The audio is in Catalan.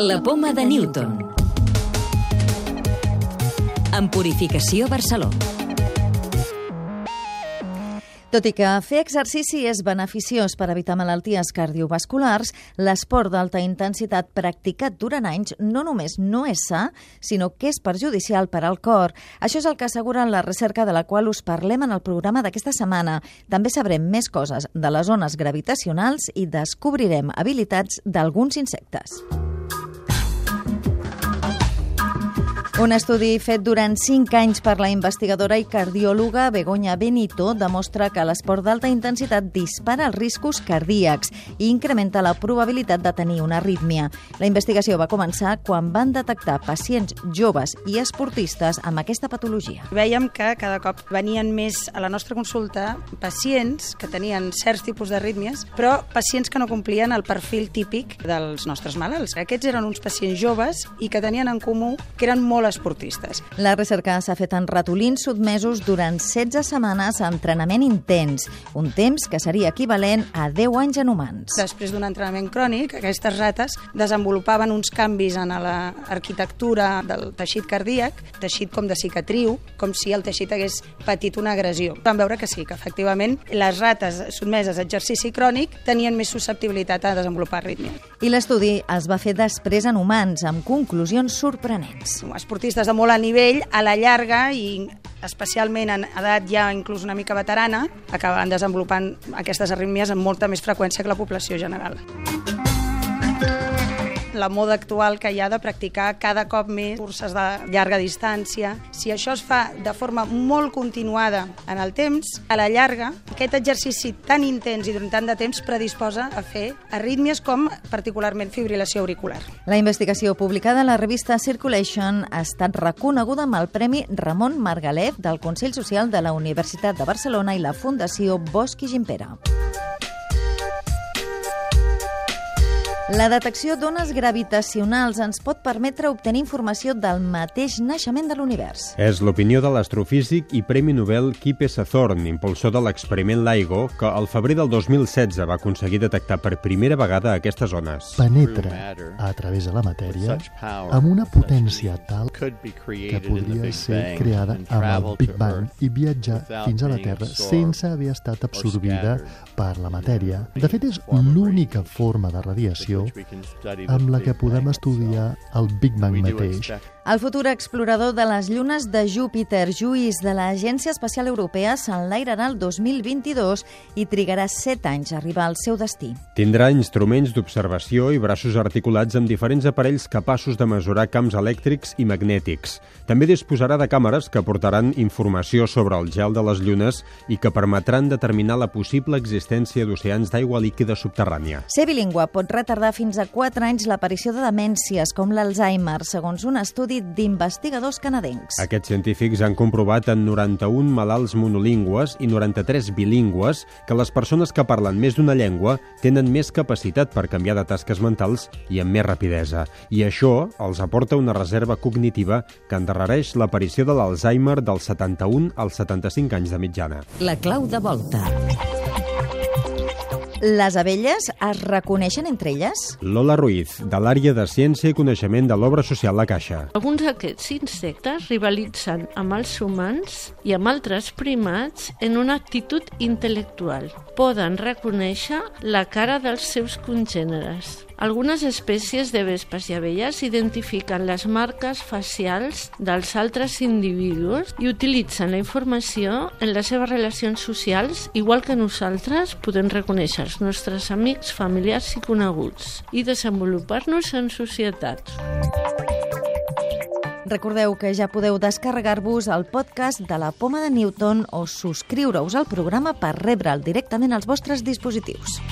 La poma de Newton. En Purificació Barcelona. Tot i que fer exercici és beneficiós per evitar malalties cardiovasculars, l'esport d'alta intensitat practicat durant anys no només no és sa, sinó que és perjudicial per al cor. Això és el que assegura la recerca de la qual us parlem en el programa d'aquesta setmana. També sabrem més coses de les zones gravitacionals i descobrirem habilitats d'alguns insectes. Un estudi fet durant 5 anys per la investigadora i cardiòloga Begoña Benito demostra que l'esport d'alta intensitat dispara els riscos cardíacs i incrementa la probabilitat de tenir una arrítmia. La investigació va començar quan van detectar pacients joves i esportistes amb aquesta patologia. Vèiem que cada cop venien més a la nostra consulta pacients que tenien certs tipus d'arrítmies, però pacients que no complien el perfil típic dels nostres malalts. Aquests eren uns pacients joves i que tenien en comú que eren molt esportistes. La recerca s'ha fet en ratolins sotmesos durant 16 setmanes a entrenament intens, un temps que seria equivalent a 10 anys en humans. Després d'un entrenament crònic, aquestes rates desenvolupaven uns canvis en l'arquitectura del teixit cardíac, teixit com de cicatriu, com si el teixit hagués patit una agressió. Vam veure que sí, que efectivament les rates sotmeses a exercici crònic tenien més susceptibilitat a desenvolupar arrítmia. I l'estudi es va fer després en humans, amb conclusions sorprenents. Esportistes esportistes de molt alt nivell, a la llarga i especialment en edat ja inclús una mica veterana, acaben desenvolupant aquestes arrítmies amb molta més freqüència que la població general la moda actual que hi ha de practicar cada cop més curses de llarga distància. Si això es fa de forma molt continuada en el temps, a la llarga, aquest exercici tan intens i durant tant de temps predisposa a fer arrítmies com particularment fibrilació auricular. La investigació publicada a la revista Circulation ha estat reconeguda amb el Premi Ramon Margalef del Consell Social de la Universitat de Barcelona i la Fundació Bosch i Gimpera. La detecció d'ones gravitacionals ens pot permetre obtenir informació del mateix naixement de l'univers. És l'opinió de l'astrofísic i Premi Nobel Kipe Sathorn, impulsor de l'experiment LIGO, que al febrer del 2016 va aconseguir detectar per primera vegada aquestes ones. Penetra a través de la matèria amb una potència tal que podria ser creada amb el Big Bang i viatjar fins a la Terra sense haver estat absorbida per la matèria. De fet, és l'única forma de radiació amb la que podem estudiar el Big Bang mateix. El futur explorador de les llunes de Júpiter, Lluís, de l'Agència Espacial Europea, s'enlairarà el 2022 i trigarà 7 anys a arribar al seu destí. Tindrà instruments d'observació i braços articulats amb diferents aparells capaços de mesurar camps elèctrics i magnètics. També disposarà de càmeres que portaran informació sobre el gel de les llunes i que permetran determinar la possible existència d'oceans d'aigua líquida subterrània. Ser bilingüe pot retardar fins a 4 anys l'aparició de demències com l'Alzheimer, segons un estudi d'investigadors canadencs. Aquests científics han comprovat en 91 malalts monolingües i 93 bilingües que les persones que parlen més d'una llengua tenen més capacitat per canviar de tasques mentals i amb més rapidesa. I això els aporta una reserva cognitiva que endarrereix l'aparició de l'Alzheimer dels 71 als 75 anys de mitjana. La clau de volta. Les abelles es reconeixen entre elles? Lola Ruiz, de l'àrea de Ciència i Coneixement de l'Obra Social La Caixa. Alguns d'aquests insectes rivalitzen amb els humans i amb altres primats en una actitud intel·lectual. Poden reconèixer la cara dels seus congèneres. Algunes espècies de vespes i abelles identifiquen les marques facials dels altres individus i utilitzen la informació en les seves relacions socials, igual que nosaltres podem reconèixer els nostres amics, familiars i coneguts i desenvolupar-nos en societats. Recordeu que ja podeu descarregar-vos el podcast de la Poma de Newton o subscriure-us al programa per rebre'l directament als vostres dispositius.